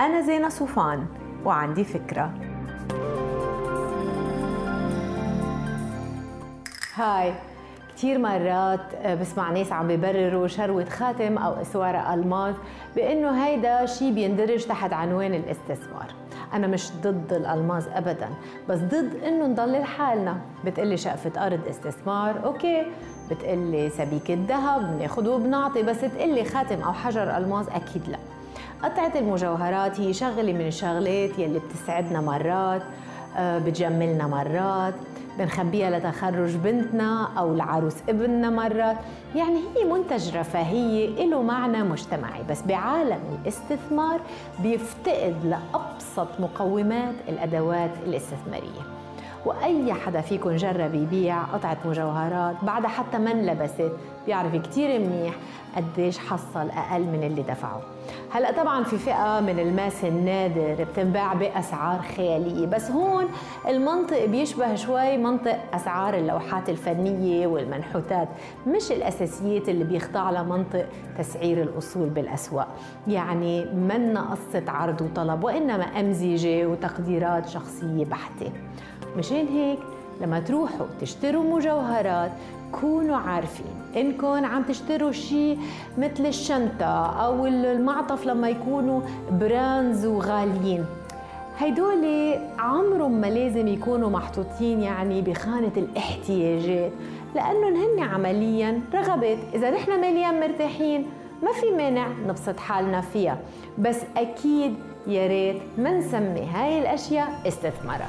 أنا زينة صوفان وعندي فكرة. هاي كثير مرات بسمع ناس عم بيبرروا شروة خاتم أو إسوارة ألماس بأنه هيدا شيء بيندرج تحت عنوان الاستثمار. أنا مش ضد الألماس أبدا بس ضد إنه نضل لحالنا بتقلي شقفة أرض استثمار أوكي. بتقلي سبيكة ذهب بناخد وبنعطي بس تقلي خاتم أو حجر ألماس أكيد لا. قطعة المجوهرات هي شغلة من الشغلات يلي بتسعدنا مرات آه، بتجملنا مرات بنخبيها لتخرج بنتنا أو لعروس ابننا مرات. يعني هي منتج رفاهية له معنى مجتمعي بس بعالم الاستثمار بيفتقد لأبسط مقومات الأدوات الاستثمارية. وأي حدا فيكم جرب يبيع قطعة مجوهرات بعدها حتى ما انلبست بيعرف كثير منيح قديش حصل أقل من اللي دفعه. هلأ طبعا في فئة من الماس النادر بتنباع بأسعار خيالية بس هون المنطق بيشبه شوي منطق أسعار اللوحات الفنية والمنحوتات مش الأساسيات اللي بيخضع لها منطق تسعير الأصول بالاسواق يعني منا قصه عرض وطلب وإنما أمزجة وتقديرات شخصية بحتة. مشان هيك لما تروحوا تشتروا مجوهرات كونوا عارفين انكم عم تشتروا شيء مثل الشنطة أو المعطف لما يكونوا براندز وغاليين. هيدول عمرهم ما لازم يكونوا محطوطين يعني بخانة الاحتياجات لأنهم هن عمليا رغبات. إذا نحن ماليا مرتاحين ما في مانع نبسط حالنا فيها. بس أكيد يا ريت ما نسمي هاي الأشياء استثمارات.